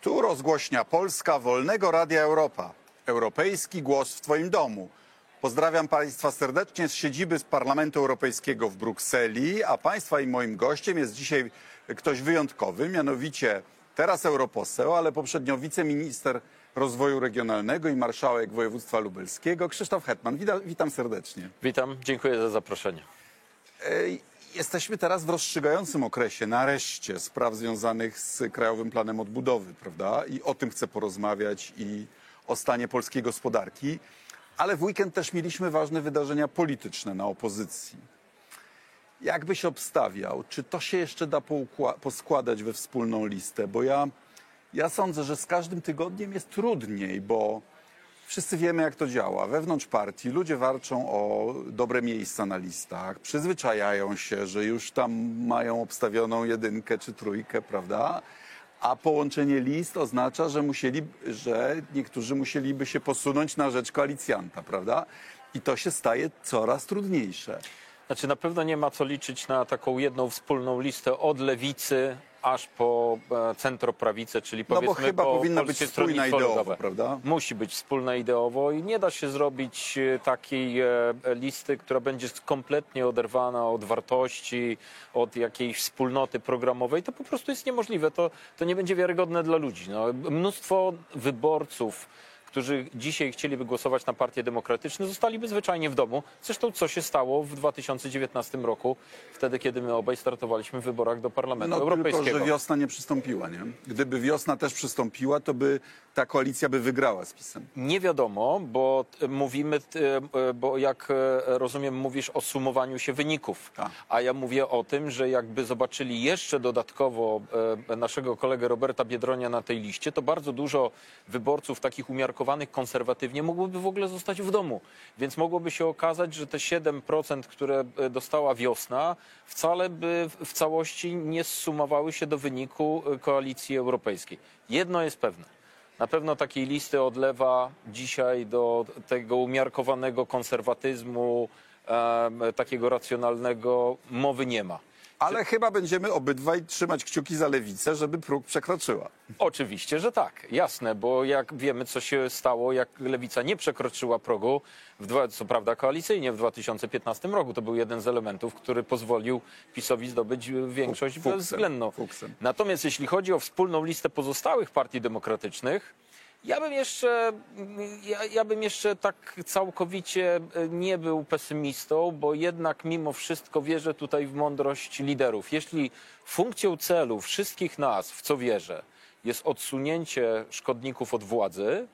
Tu rozgłośnia Polska Wolnego Radia Europa. Europejski głos w Twoim domu. Pozdrawiam Państwa serdecznie z siedziby z Parlamentu Europejskiego w Brukseli, a Państwa i moim gościem jest dzisiaj ktoś wyjątkowy, mianowicie teraz europoseł, ale poprzednio wiceminister rozwoju regionalnego i marszałek województwa lubelskiego, Krzysztof Hetman. Witam, witam serdecznie. Witam, dziękuję za zaproszenie. Jesteśmy teraz w rozstrzygającym okresie, nareszcie, spraw związanych z Krajowym Planem Odbudowy, prawda? I o tym chcę porozmawiać i o stanie polskiej gospodarki. Ale w weekend też mieliśmy ważne wydarzenia polityczne na opozycji. Jak byś obstawiał, czy to się jeszcze da poskładać we wspólną listę? Bo ja, ja sądzę, że z każdym tygodniem jest trudniej, bo Wszyscy wiemy, jak to działa. Wewnątrz partii ludzie warczą o dobre miejsca na listach, przyzwyczajają się, że już tam mają obstawioną jedynkę czy trójkę, prawda? A połączenie list oznacza, że, musieli, że niektórzy musieliby się posunąć na rzecz koalicjanta, prawda? I to się staje coraz trudniejsze. Znaczy na pewno nie ma co liczyć na taką jedną wspólną listę od lewicy aż po e, centroprawicę, czyli No bo powiedzmy chyba po powinna być Polskie spójna Stronnictwo ideowo, Ludowe. prawda? Musi być wspólna ideowo i nie da się zrobić e, takiej e, listy, która będzie kompletnie oderwana od wartości, od jakiejś wspólnoty programowej. To po prostu jest niemożliwe. To, to nie będzie wiarygodne dla ludzi. No, mnóstwo wyborców którzy dzisiaj chcieliby głosować na partie demokratyczne, zostaliby zwyczajnie w domu. Zresztą co się stało w 2019 roku, wtedy kiedy my obaj startowaliśmy w wyborach do Parlamentu No tylko, Europejskiego. że wiosna nie przystąpiła, nie? Gdyby wiosna też przystąpiła, to by ta koalicja by wygrała z PiSem. Nie wiadomo, bo t- mówimy, t- e, bo jak e, rozumiem, mówisz o sumowaniu się wyników. Tak. A ja mówię o tym, że jakby zobaczyli jeszcze dodatkowo e, naszego kolegę Roberta Biedronia na tej liście, to bardzo dużo wyborców takich umiarkowanych konserwatywnie mogłoby w ogóle zostać w domu. Więc mogłoby się okazać, że te 7%, które e, dostała wiosna, wcale by w- całości nie zsumowały się do wyniku e, koalicji europejskiej. Jedno jest pewne. Na pewno takiej listy odlewa dzisiaj do tego umiarkowanego konserwatyzmu, em, takiego racjonalnego, mowy nie ma. Ale chyba będziemy obydwaj trzymać kciuki za lewicę, żeby próg przekroczyła. Oczywiście, że tak, jasne, bo jak wiemy, co się stało, jak lewica nie przekroczyła progu, w dwa, co prawda koalicyjnie w 2015 roku, to był jeden z elementów, który pozwolił PiSowi zdobyć większość Fuksem, bezwzględną. fuksem. Natomiast jeśli chodzi o wspólną listę pozostałych partii demokratycznych, ja bym jeszcze, ja, ja bym jeszcze tak całkowicie e, nie był pesymistą, bo jednak mimo wszystko wierzę tutaj w mądrość liderów. Jeśli funkcją celu wszystkich nas, w co wierzę, jest odsunięcie szkodników od władzy,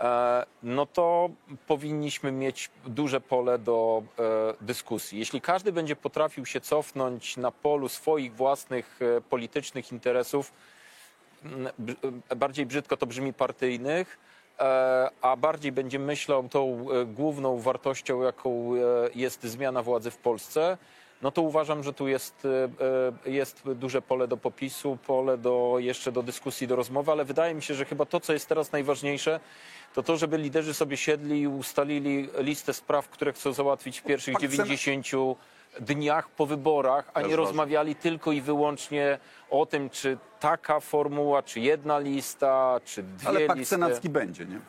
e, no to powinniśmy mieć duże pole do e, dyskusji. Jeśli każdy będzie potrafił się cofnąć na polu swoich własnych politycznych interesów, bardziej brzydko to brzmi partyjnych, e, a bardziej będzie myślał tą e, główną wartością, jaką e, jest zmiana władzy w Polsce, no to uważam, że tu jest, jest duże pole do popisu, pole do, jeszcze do dyskusji, do rozmowy, ale wydaje mi się, że chyba to, co jest teraz najważniejsze, to to, żeby liderzy sobie siedli i ustalili listę spraw, które chcą załatwić w pierwszych Pakt Sen- 90 dniach po wyborach, a nie rozmawiali tylko i wyłącznie o tym, czy taka formuła, czy jedna lista, czy dwie Ale pakt listy. senacki będzie, nie?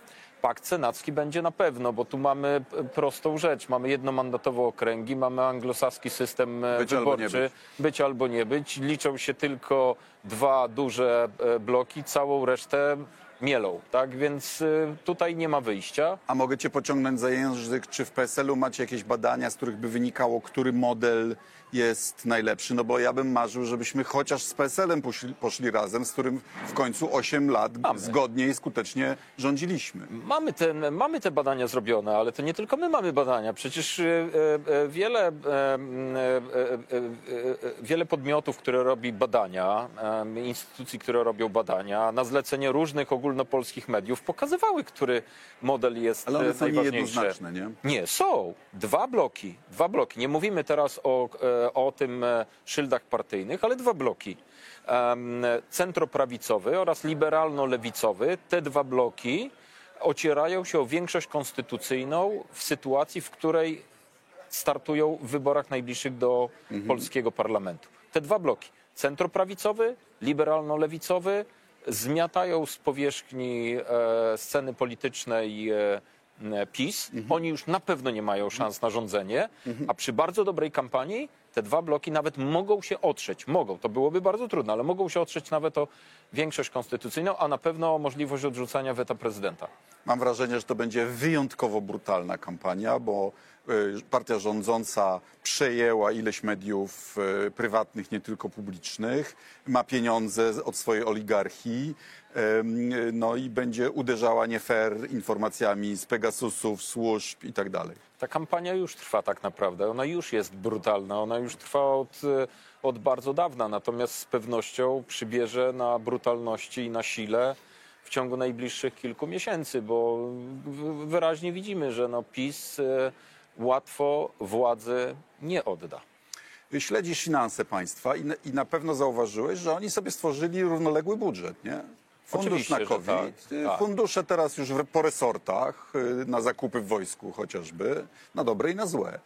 Pakt senacki będzie na pewno, bo tu mamy p- prostą rzecz. Mamy jednomandatowe okręgi, mamy anglosaski system e, Być albo nie wyborczy. być. albo nie być. Liczą się tylko dwa duże e, bloki, całą resztę mielą. Tak więc e, tutaj nie ma wyjścia. A mogę cię pociągnąć za język, czy w PSL-u macie jakieś badania, z których by wynikało, który model jest najlepszy? No bo ja bym marzył, żebyśmy chociaż z PSL-em poszli, poszli razem, z którym w końcu 8 lat Mamy. zgodnie i skutecznie rządziliśmy. Mamy, ten, mamy te badania zrobione, ale to nie tylko my mamy badania. Przecież wiele, wiele podmiotów, które robi badania, e, instytucji, które robią badania, na zlecenie różnych ogólnopolskich mediów pokazywały, który model jest Ale one e, są najważniejszy. nie? Nie, są. Dwa bloki. Dwa bloki. Nie mówimy teraz o, e, o tym e, szyldach partyjnych, ale dwa bloki. Centroprawicowy oraz liberalno-lewicowy. Te dwa bloki ocierają się o większość konstytucyjną w sytuacji, w której startują w wyborach najbliższych do polskiego parlamentu. Te dwa bloki. Centroprawicowy, liberalno-lewicowy zmiatają z powierzchni e, sceny politycznej e, PiS. Oni już na pewno nie mają szans na rządzenie, a przy bardzo dobrej kampanii te dwa bloki nawet mogą się otrzeć. Mogą, to byłoby bardzo trudne, ale mogą się otrzeć nawet o większość konstytucyjną, a na pewno o możliwość odrzucania weta prezydenta. Mam wrażenie, że to będzie wyjątkowo brutalna kampania, bo partia rządząca przejęła ileś mediów y, prywatnych, nie tylko publicznych, ma pieniądze od swojej oligarchii, y, no i będzie uderzała nie fair informacjami z Pegasusów, służb i tak dalej. Ta kampania już trwa tak naprawdę. Ona już jest brutalna. Ona już trwa od, e, od bardzo dawna. Natomiast z pewnością przybierze na brutalności i na sile w ciągu najbliższych kilku miesięcy, bo wyraźnie widzimy, że no PiS łatwo władzy nie odda. Śledzisz finanse państwa i na, i na pewno zauważyłeś, że oni sobie stworzyli równoległy budżet, nie? Fundusz Oczywiście, na COVID, tak, y, tak. fundusze teraz już w- po resortach, y, na zakupy w wojsku chociażby, na dobre i na złe,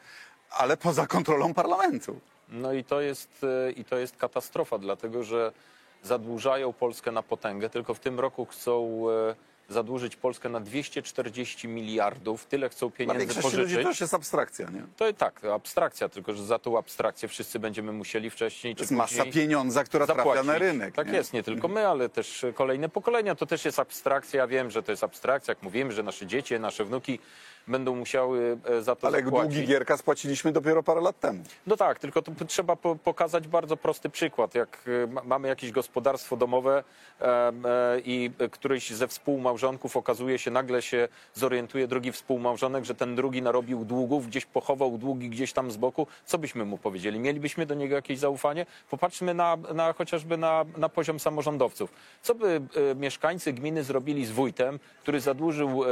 ale poza kontrolą parlamentu. No i to jest, e, i to jest katastrofa, dlatego że zadłużają Polskę na potęgę. Tylko w tym roku chcą zadłużyć Polskę na 240 miliardów. Tyle chcą Dla pieniędzy większości ludzi pożyczyć. to już jest abstrakcja, nie? To tak, abstrakcja, tylko że za tą abstrakcję wszyscy będziemy musieli wcześniej To czy jest masa później pieniądza, która trafia na rynek. Tak nie? jest, nie tylko my, ale też kolejne pokolenia. To też jest abstrakcja. Ja wiem, że to jest abstrakcja, jak mówimy, że nasze dzieci, nasze wnuki będą musiały e, za to Ale zapłacić. długi Gierka spłaciliśmy dopiero parę lat temu. No tak, tylko to trzeba po, pokazać bardzo prosty przykład. Jak e, ma- mamy jakieś gospodarstwo domowe e, i któryś ze współmałżonków okazuje się, nagle się zorientuje drugi współmałżonek, że ten drugi narobił długów, gdzieś pochował długi gdzieś tam z boku, co byśmy mu powiedzieli? Mielibyśmy do niego jakieś zaufanie? Popatrzmy na, na chociażby na, na poziom samorządowców. Co by mieszkańcy gminy zrobili z wójtem, który zadłużył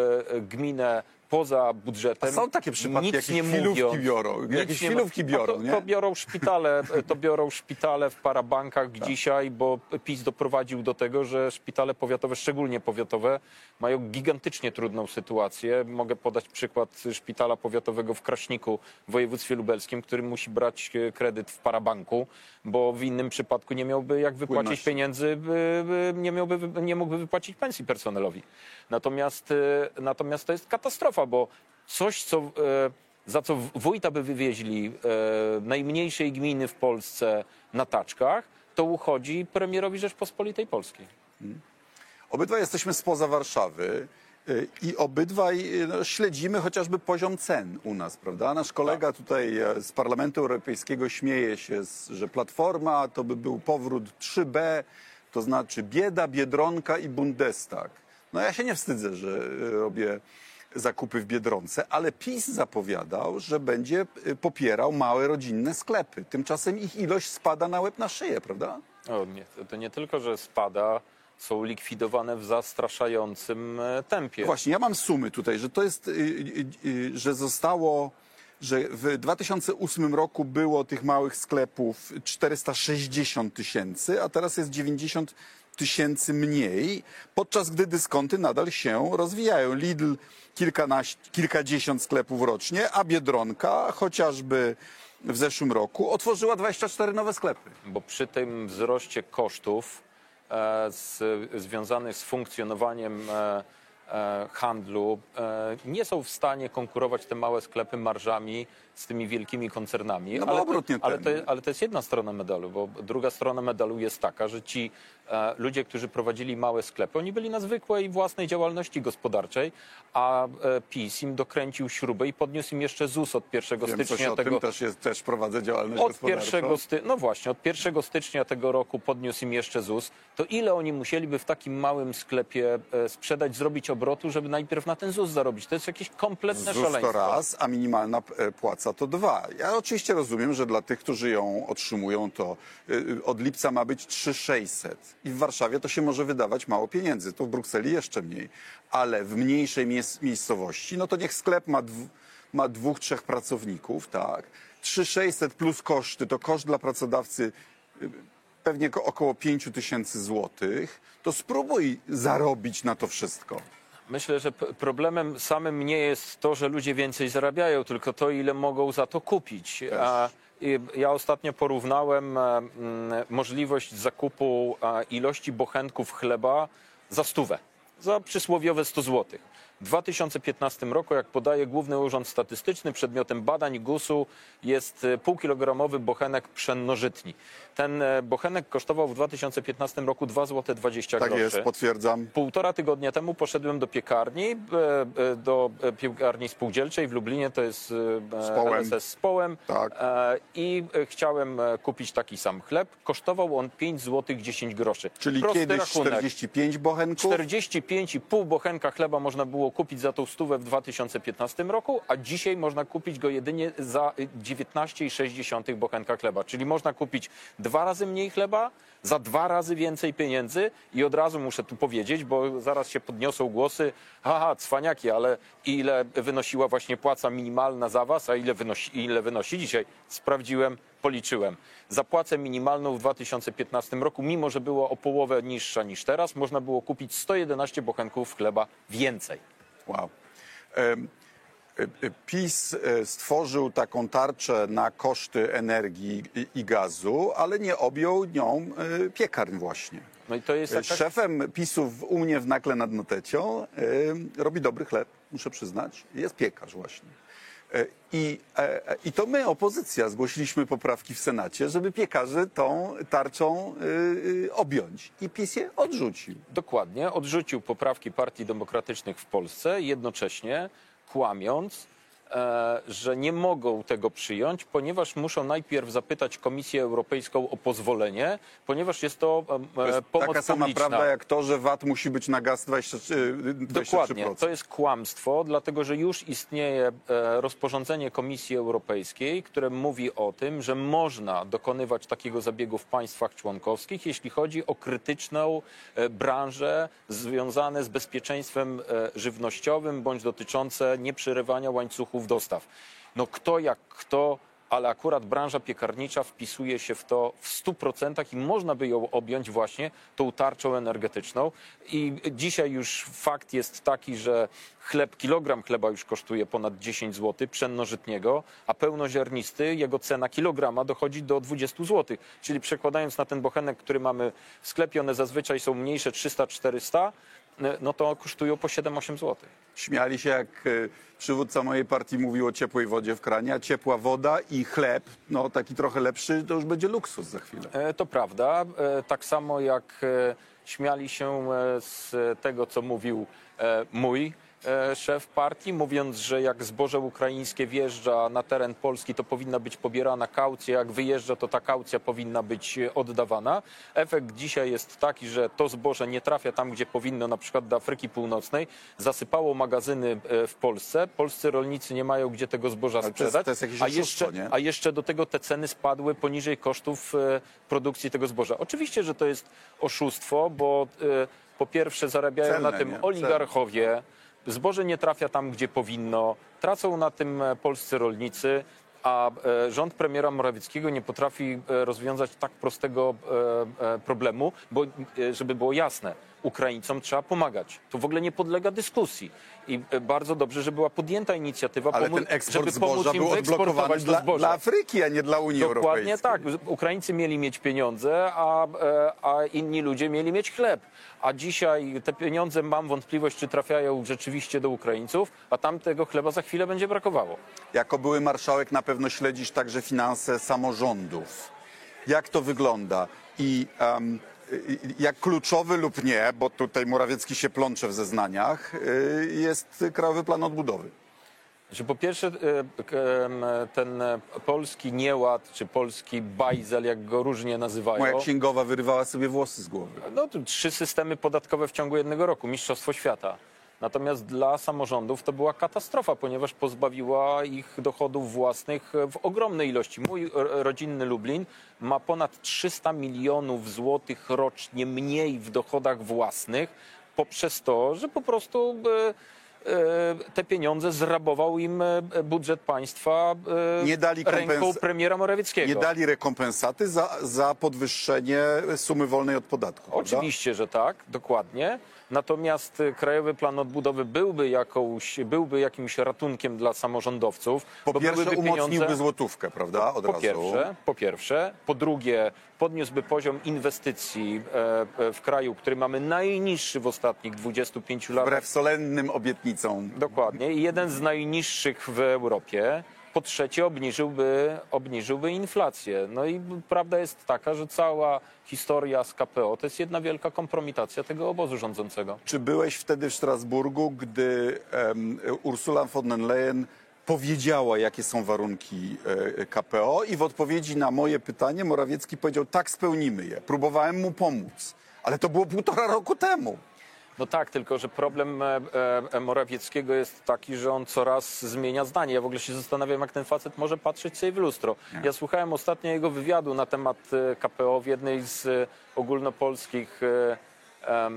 gminę poza budżetem? A są takie przypadki, nic nie chwilówki biorą, jakieś nie chwilówki biorą, no to, nie? To biorą szpitale, to biorą szpitale w parabankach dzisiaj, bo PiS doprowadził do tego, że szpitale powiatowe, szczególnie powiatowe, mają gigantycznie trudną sytuację. Mogę podać przykład szpitala powiatowego w Kraśniku w województwie lubelskim, który musi brać e, kredyt w parabanku, bo w innym przypadku nie miałby jak wypłacić Płynności. pieniędzy, nie, miałby, nie mógłby wypłacić pensji personelowi. Natomiast, e, natomiast to jest katastrofa, bo coś, co, e, za co wójta by wywieźli e, najmniejszej gminy w Polsce na taczkach, to uchodzi premierowi Rzeczpospolitej Polskiej. Obydwaj jesteśmy spoza Warszawy y, i obydwaj no, śledzimy chociażby poziom cen u nas, prawda? Nasz kolega tutaj e, z Parlamentu Europejskiego śmieje się, że Platforma to by był powrót 3B, to znaczy bieda, Biedronka i Bundestag. No ja się nie wstydzę, że robię zakupy w Biedronce, ale PiS zapowiadał, że będzie y, popierał małe rodzinne sklepy. Tymczasem ich ilość spada na łeb na szyję, prawda? O, nie, to- nie tylko, że spada, są likwidowane w zastraszającym e, tempie. Właśnie, ja mam sumy tutaj, że to jest, y, y, że zostało, że w 2008 roku było tych małych sklepów 460 tysięcy, a teraz jest 90 tysięcy mniej, podczas gdy dyskonty nadal się rozwijają. Lidl kilkadziesiąt sklepów rocznie, a Biedronka chociażby w zeszłym roku otworzyła 24 nowe sklepy. bo przy tym wzroście kosztów e, z, związanych z funkcjonowaniem e, e, handlu e, nie są w stanie konkurować te małe sklepy marżami z tymi wielkimi koncernami. No ale, to, ale, to, ale to jest jedna strona medalu, bo druga strona medalu jest taka, że ci ludzie, którzy prowadzili małe sklepy, oni byli na zwykłej własnej działalności gospodarczej, a e, PiS im dokręcił śrubę i podniósł im jeszcze ZUS od 1 Wiem coś stycznia o tego, tym, też, jest, też prowadzę działalność od gospodarczą. 1 sty... No właśnie, od 1 stycznia tego roku podniósł im jeszcze ZUS. To ile oni musieliby w takim małym sklepie e, sprzedać, zrobić obrotu, żeby najpierw na ten ZUS zarobić? To jest jakieś kompletne ZUS szaleństwo. to raz, a minimalna e, płaca to dwa. Ja oczywiście rozumiem, że dla tych, którzy ją otrzymują, to od lipca ma być 3600. I w Warszawie to się może wydawać mało pieniędzy, to w Brukseli jeszcze mniej. Ale w mniejszej miejscowości, no to niech sklep ma, ma dwóch, trzech pracowników, tak? 3600 plus koszty, to koszt dla pracodawcy y, pewnie ko- około 5 tysięcy złotych. To spróbuj zarobić na to wszystko. Myślę, że problemem samym nie jest to, że ludzie więcej zarabiają, tylko to, ile mogą za to kupić. A Ja ostatnio porównałem e, mm, możliwość zakupu e, ilości bochenków chleba za stówę, za przysłowiowe 100 zł. W 2015 roku, jak podaje Główny Urząd Statystyczny, przedmiotem badań GUS-u jest e, półkilogramowy bochenek pszennożytni. Ten e, bochenek kosztował w 2015 roku 2 zł 20 Tak groszy. jest, potwierdzam. Półtora tygodnia temu poszedłem do piekarni, e, do piekarni spółdzielczej w Lublinie, to jest Z Połem. LSS z Połem. Tak. I chciałem kupić taki sam chleb. Kosztował on 5 zł 10 groszy. Czyli Prosty kiedyś rachunek. 45 bochenków, 45,5 bochenka chleba można było kupić za tą stówę w 2015 roku, a dzisiaj można kupić go jedynie za y, 19,6 bochenka chleba. Czyli można kupić dwa razy mniej chleba za dwa razy więcej pieniędzy i od razu muszę tu powiedzieć, bo zaraz się podniosą głosy, haha, cwaniaki, ale ile wynosiła właśnie płaca minimalna za was, a ile wynosi, ile wynosi dzisiaj? Sprawdziłem, policzyłem. Za płacę minimalną w 2015 roku, mimo że była o połowę niższa niż teraz, można było kupić 111 bochenków chleba więcej. Wow. E, e, PiS e, stworzył taką tarczę na koszty energii i- gazu, ale nie objął nią piekarń właśnie. No i to jest jakaś... Szefem PiSu w- u mnie w Nakle nad Notecią robi dobry chleb, muszę przyznać. Jest piekarz właśnie. I, e, e, I to my, opozycja, zgłosiliśmy poprawki w Senacie, żeby piekarzy tą tarczą e, e, objąć. I PiS je odrzucił. Dokładnie, odrzucił poprawki partii demokratycznych w Polsce, jednocześnie kłamiąc, że nie mogą tego przyjąć, ponieważ muszą najpierw zapytać Komisję Europejską o pozwolenie, ponieważ jest to, e, To jest pomoc taka sama publiczna. prawda jak to, że VAT musi być na gaz 23, 23%. Dokładnie, to jest kłamstwo, dlatego że już istnieje e, rozporządzenie Komisji Europejskiej, które mówi o tym, że można dokonywać takiego zabiegu w państwach członkowskich, jeśli chodzi o krytyczną e, branżę związane z bezpieczeństwem e, żywnościowym bądź dotyczące nieprzerywania łańcuchów dostaw. No kto jak kto ale akurat branża piekarnicza wpisuje się w to w 100% i można by ją objąć właśnie tą tarczą energetyczną. I dzisiaj już fakt jest taki, że chleb, kilogram chleba już kosztuje ponad 10 zł, pszennożytniego, a pełnoziarnisty, jego cena kilograma dochodzi do 20 zł. Czyli przekładając na ten bochenek, który mamy w sklepie, one zazwyczaj są mniejsze 300-400, no to kosztują po 7-8 zł. Śmiali się, jak e, przywódca mojej partii mówił o ciepłej wodzie w kranie, a ciepła woda i chleb, no taki trochę lepszy, to już będzie luksus za chwilę. E, To prawda. E, Tak samo jak śmiali się z tego, co mówił mój szef partii, mówiąc, że jak zboże ukraińskie wjeżdża na teren Polski, to powinna być pobierana kaucja, jak wyjeżdża, to ta kaucja powinna być e, oddawana. Efekt dzisiaj jest taki, że to zboże nie trafia tam, gdzie powinno, na przykład do Afryki Północnej, zasypało magazyny e, w Polsce. Polscy rolnicy nie mają gdzie tego zboża Ale to jest- sprzedać, to jest jakieś a jeszcze, nie? a jeszcze do tego te ceny spadły poniżej kosztów e, produkcji tego zboża. Oczywiście, że to jest oszustwo, bo e, po pierwsze zarabiają Celne, na tym nie? oligarchowie, zboże nie trafia tam, gdzie powinno, tracą na tym e, polscy rolnicy, a e, rząd premiera Morawieckiego nie potrafi e, rozwiązać tak prostego e, problemu, bo żeby było jasne, Ukraińcom trzeba pomagać. To w ogóle nie podlega dyskusji. I bardzo dobrze, że była podjęta inicjatywa, Ale pomu- ten eksport żeby pomóc im był odblokowany dla, dla Afryki, a nie dla Unii Dokładnie Europejskiej. tak. Ukraińcy mieli mieć pieniądze, a, a inni ludzie mieli mieć chleb. A dzisiaj te pieniądze, mam wątpliwość, czy trafiają rzeczywiście do Ukraińców, a tam tego chleba za chwilę będzie brakowało. Jako były marszałek na pewno śledzisz także finanse samorządów. Jak to wygląda? I y, jak kluczowy lub nie, bo tutaj Morawiecki się plącze w zeznaniach, y, jest Krajowy Plan Odbudowy. Że po pierwsze em, ten polski nieład, czy polski bajzel, jak go różnie nazywają. Moja księgowa wyrywała sobie włosy z głowy. No trzy systemy podatkowe w ciągu jednego roku, mistrzostwo świata. Natomiast dla samorządów to była katastrofa, ponieważ pozbawiła ich dochodów własnych w ogromnej ilości. Mój ro- rodzinny Lublin ma ponad 300 milionów złotych rocznie mniej w dochodach własnych poprzez to, że po prostu e, e, te pieniądze zrabował im e, budżet państwa Nie dali ręką premiera Morawieckiego. Nie dali rekompensaty za, za podwyższenie sumy wolnej od podatku. prawda? Oczywiście, że tak, dokładnie. Natomiast e, Krajowy Plan Odbudowy byłby, jakąś, byłby jakimś ratunkiem dla samorządowców. Po bo pierwsze byłyby umocniłby pieniądze- złotówkę, prawda? Od po razu. pierwsze, po pierwsze. Po drugie, podniósłby poziom inwestycji e, e, w kraju, który mamy najniższy w ostatnich 25 latach. Wbrew solennym obietnicom. Dokładnie. Jeden z najniższych w Europie. Po trzecie, obniżyłby, obniżyłby inflację. No i prawda jest taka, że cała historia z KPO to jest jedna wielka kompromitacja tego obozu rządzącego. Czy byłeś wtedy w Strasburgu, gdy em, Ursula von der Leyen powiedziała, jakie są warunki e, KPO i w odpowiedzi na moje pytanie Morawiecki powiedział, tak, spełnimy je. Próbowałem mu pomóc, ale to było półtora roku temu. No tak, tylko że problem e, e, Morawieckiego jest taki, że on coraz zmienia zdanie. Ja w ogóle się zastanawiam, jak ten facet może patrzeć sobie w lustro. Ja słuchałem ostatnio jego wywiadu na temat e, KPO w jednej z e, ogólnopolskich e, e,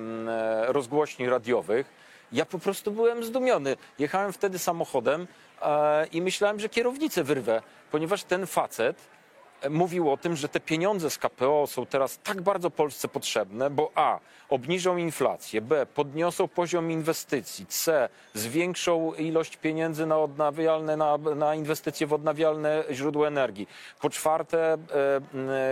rozgłośni radiowych. Ja po prostu byłem zdumiony. Jechałem wtedy samochodem e, i myślałem, że kierownicę wyrwę, ponieważ ten facet mówił o tym, że te pieniądze z KPO są teraz tak bardzo Polsce potrzebne, bo A. obniżą inflację, B. podniosą poziom inwestycji, C. zwiększą ilość pieniędzy na odnawialne, na, na inwestycje w odnawialne źródła energii. Po czwarte, e,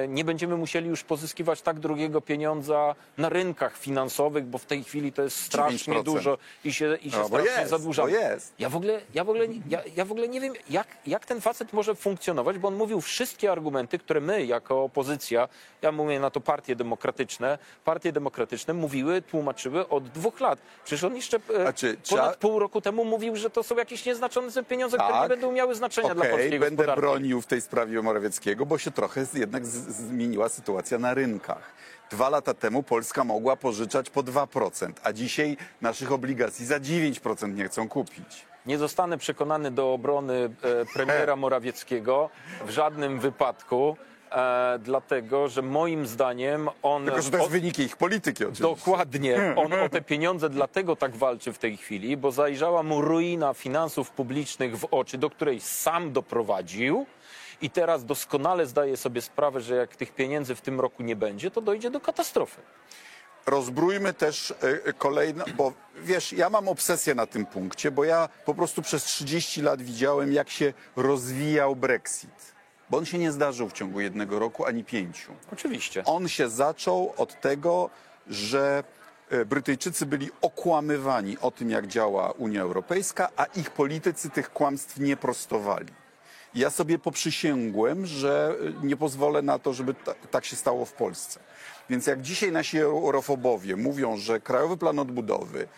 e, nie będziemy musieli już pozyskiwać tak drugiego pieniądza na rynkach finansowych, bo w tej chwili to jest strasznie 9%. dużo i się, i się No, strasznie jest, zadłużamy. jest. Ja w ogóle, ja w ogóle, ja, ja w ogóle nie wiem, jak, jak ten facet może funkcjonować, bo on mówił wszystkie argumenty, które my jako opozycja, ja mówię na to partie demokratyczne, partie demokratyczne mówiły, tłumaczyły od dwóch lat. Przecież on jeszcze e, czy ponad trzeba- pół roku temu mówił, że to są jakieś nieznaczące pieniądze, które nie Tak. będą miały znaczenia dla Okej, polskiej będę gospodarki. bronił w tej sprawie Morawieckiego, bo się trochę jednak zmieniła sytuacja na rynkach. Dwa lata temu Polska mogła pożyczać po 2%, a dzisiaj naszych obligacji za 9% nie chcą kupić. Nie zostanę przekonany do obrony e, premiera Morawieckiego w żadnym wypadku, e, dlatego że moim zdaniem on... Tylko, że to jest od- wynik ich polityki oczywiście. Dokładnie. On o te pieniądze dlatego tak walczy w tej chwili, bo zajrzała mu ruina finansów publicznych w oczy, do której sam doprowadził. I teraz doskonale zdaje sobie sprawę, że jak tych pieniędzy w tym roku nie będzie, to dojdzie do katastrofy. Rozbrójmy też e, kolejno, bo wiesz, ja mam obsesję na tym punkcie, bo ja po prostu przez 30 lat widziałem, jak się rozwijał Brexit. Bo on się nie zdarzył w ciągu jednego roku ani pięciu. Oczywiście. On się zaczął od tego, że e, Brytyjczycy byli okłamywani o tym, jak działa Unia Europejska, a ich politycy tych kłamstw nie prostowali. Ja sobie poprzysięgłem, że e, nie pozwolę na to, żeby ta, tak się stało w Polsce. Więc jak dzisiaj nasi eurofobowie mówią, że Krajowy Plan Odbudowy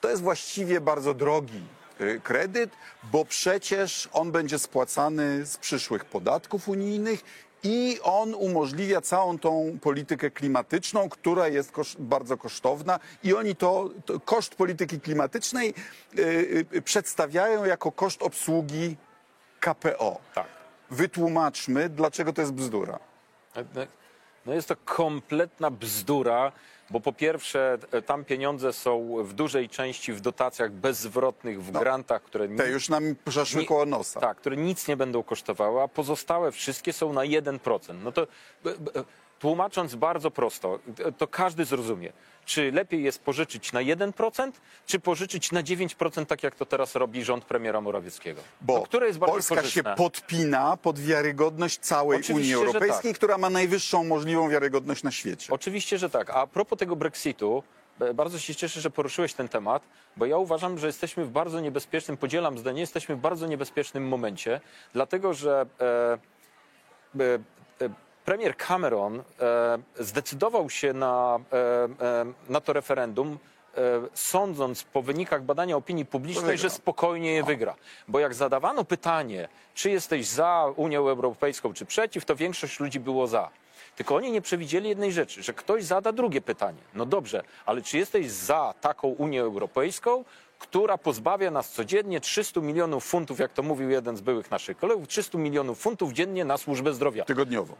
to jest właściwie bardzo drogi y, kredyt, bo przecież on będzie spłacany z przyszłych podatków unijnych i on umożliwia całą tą politykę klimatyczną, która jest bardzo kosztowna i oni to, to koszt polityki klimatycznej y, y, przedstawiają jako koszt obsługi KPO. Tak. Wytłumaczmy, dlaczego to jest bzdura. No jest to kompletna bzdura, bo po pierwsze e, tam pieniądze są w dużej części w dotacjach bezzwrotnych, w grantach, które Te już nam przeszły Nie- koło nosa. Tak, które nic nie będą kosztowały, a pozostałe wszystkie są na 1%. No to tłumacząc bardzo prosto, to każdy zrozumie. Czy lepiej jest pożyczyć na 1%, czy pożyczyć na 9%, tak jak to teraz robi rząd premiera Morawieckiego? Bo no, które jest bardziej Polska korzystne? się podpina pod wiarygodność całej Oczywiście, Unii że Europejskiej, tak. która ma najwyższą możliwą wiarygodność na świecie. Oczywiście, że tak. A propos tego Brexitu, e, bardzo się cieszę, że poruszyłeś ten temat, bo ja uważam, że jesteśmy w bardzo niebezpiecznym, podzielam zdanie, jesteśmy w bardzo niebezpiecznym momencie, dlatego że e, e, premier Cameron e, zdecydował się na, e, e, na to referendum. Sądząc po wynikach badania opinii publicznej, że spokojnie je wygra. Bo jak zadawano pytanie, czy jesteś za Unią Europejską, czy przeciw, to większość ludzi było za. Tylko oni nie przewidzieli jednej rzeczy, że ktoś zada drugie pytanie. No dobrze, ale czy jesteś za taką Unię Europejską, która pozbawia nas codziennie 300 milionów funtów, jak to mówił jeden z byłych naszych kolegów, 300 milionów funtów dziennie na służbę zdrowia. Tygodniowo.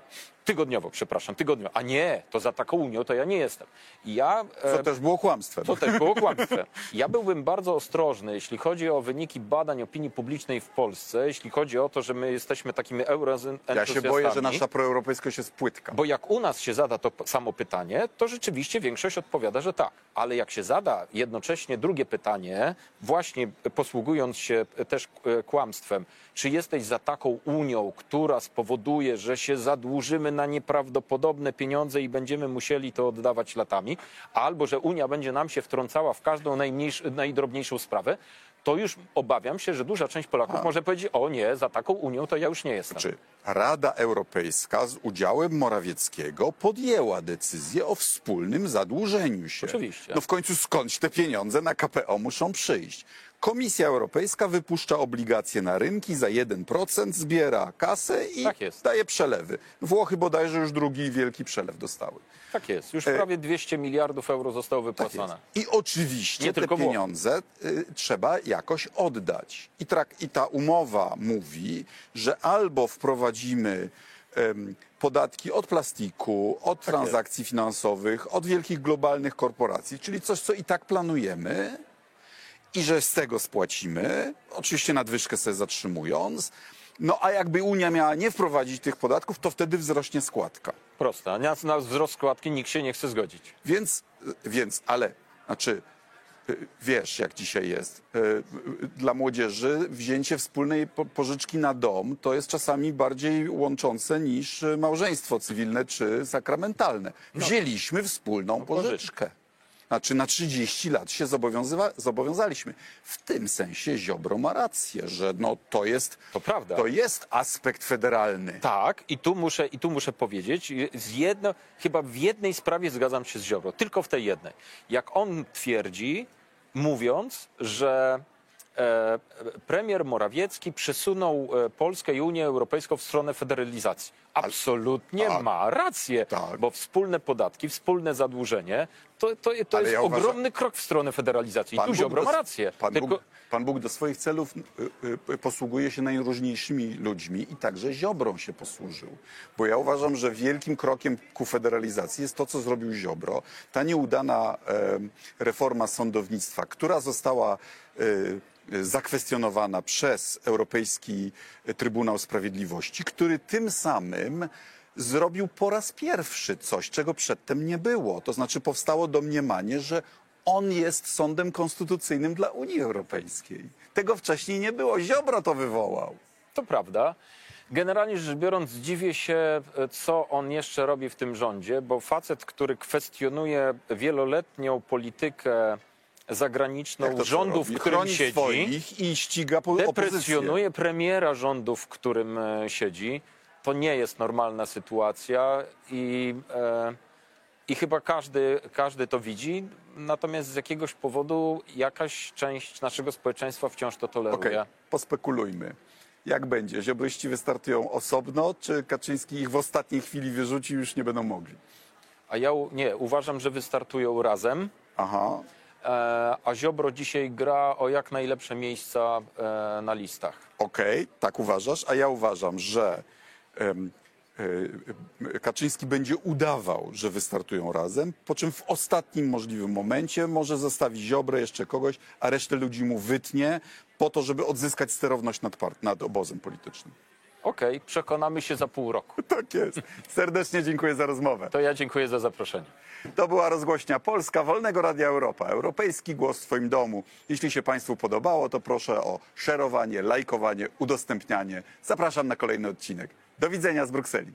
Tygodniowo, przepraszam, tygodniowo. A nie, to za taką Unią to ja nie jestem. I ja... e, Co też było kłamstwem. to też było kłamstwem. Ja byłbym bardzo ostrożny, jeśli chodzi o wyniki badań opinii publicznej w Polsce, jeśli chodzi o to, że my jesteśmy takimi euroentuzjastami. Ja się boję, że nasza proeuropejskość jest płytka. Bo jak u nas się zada to samo pytanie, to rzeczywiście większość odpowiada, że tak. Ale jak się zada jednocześnie drugie pytanie, właśnie posługując się też e, kłamstwem, czy jesteś za taką Unią, która spowoduje, że się zadłużymy na nieprawdopodobne pieniądze i będziemy musieli to oddawać latami, albo że Unia będzie nam się wtrącała w każdą najmniejsz- najdrobniejszą sprawę, to już obawiam się, że duża część Polaków może powiedzieć, o nie, za taką Unią to ja już nie jestem. Czy Rada Europejska z udziałem Morawieckiego podjęła decyzję o wspólnym zadłużeniu się? Oczywiście. No w końcu skądś te pieniądze na KPO muszą przyjść? Komisja Europejska wypuszcza obligacje na rynki za 1%, zbiera kasę i Tak jest. daje przelewy. Włochy bodajże już drugi wielki przelew dostały. Tak jest. Już E, prawie 200 miliardów euro zostało Tak wypłacone. I oczywiście Nie te tylko Włochy. pieniądze y, trzeba jakoś oddać. I, trak, I ta umowa mówi, że albo wprowadzimy em, podatki od plastiku, od Tak transakcji finansowych, od wielkich globalnych korporacji, czyli coś, co i tak planujemy i że z tego spłacimy, oczywiście nadwyżkę sobie zatrzymując. No a jakby Unia miała nie wprowadzić tych podatków, to wtedy wzrośnie składka. Proste. A na, na wzrost składki nikt się nie chce zgodzić. Więc, więc, ale, znaczy, y, wiesz, jak dzisiaj jest. y, y, Dla młodzieży wzięcie wspólnej po- pożyczki na dom to jest czasami bardziej łączące niż małżeństwo cywilne czy sakramentalne. Wzięliśmy wspólną pożyczkę. Znaczy na 30 lat się zobowiązaliśmy. W tym sensie Ziobro ma rację, że no, to, jest, To prawda. to jest aspekt federalny. Tak, i tu muszę, i tu muszę powiedzieć, z jedno, chyba w jednej sprawie zgadzam się z Ziobro, tylko w tej jednej. Jak on twierdzi, mówiąc, że e, premier Morawiecki przesunął e, Polskę i Unię Europejską w stronę federalizacji. Absolutnie tak. ma rację, Tak. bo wspólne podatki, wspólne zadłużenie to, to, to jest ja uważam- ogromny krok w stronę federalizacji. Tu Ziobro do- ma rację. Pan, Tylko, Bóg, Pan Bóg do swoich celów y, y, posługuje się najróżniejszymi ludźmi i także Ziobrą się posłużył. Bo ja uważam, że wielkim krokiem ku federalizacji jest to, co zrobił Ziobro. Ta nieudana reforma sądownictwa, która została y, y, zakwestionowana przez Europejski Trybunał Sprawiedliwości, który tym samym zrobił po raz pierwszy coś, czego przedtem nie było. To znaczy powstało domniemanie, że on jest sądem konstytucyjnym dla Unii Europejskiej. Tego wcześniej nie było. Ziobro to wywołał. To prawda. Generalnie rzecz biorąc, dziwię się, co on jeszcze robi w tym rządzie, bo facet, który kwestionuje wieloletnią politykę zagraniczną rządu, w którym Chroni siedzi, i ściga deprecjonuje premiera rządu, w którym e, siedzi. To nie jest normalna sytuacja i, e, i chyba każdy, każdy to widzi. Natomiast z jakiegoś powodu jakaś część naszego społeczeństwa wciąż to toleruje. Okej, pospekulujmy. Jak będzie? Ziobryści wystartują osobno, czy Kaczyński ich w ostatniej chwili wyrzuci i już nie będą mogli? A ja nie, uważam, że wystartują razem. Aha. E, a Ziobro dzisiaj gra o jak najlepsze miejsca e, na listach. Okej, tak uważasz, a ja uważam, że Kaczyński będzie udawał, że wystartują razem, po czym w ostatnim możliwym momencie może zostawi Ziobrę, jeszcze kogoś, a resztę ludzi mu wytnie po to, żeby odzyskać sterowność nad, par- nad obozem politycznym. Okej, przekonamy się za pół roku. Tak jest. Serdecznie dziękuję za rozmowę. To ja dziękuję za zaproszenie. To była rozgłośnia Polska Wolnego Radia Europa. Europejski głos w Twoim domu. Jeśli się Państwu podobało, to proszę o szerowanie, lajkowanie, udostępnianie. Zapraszam na kolejny odcinek. Do widzenia z Brukseli.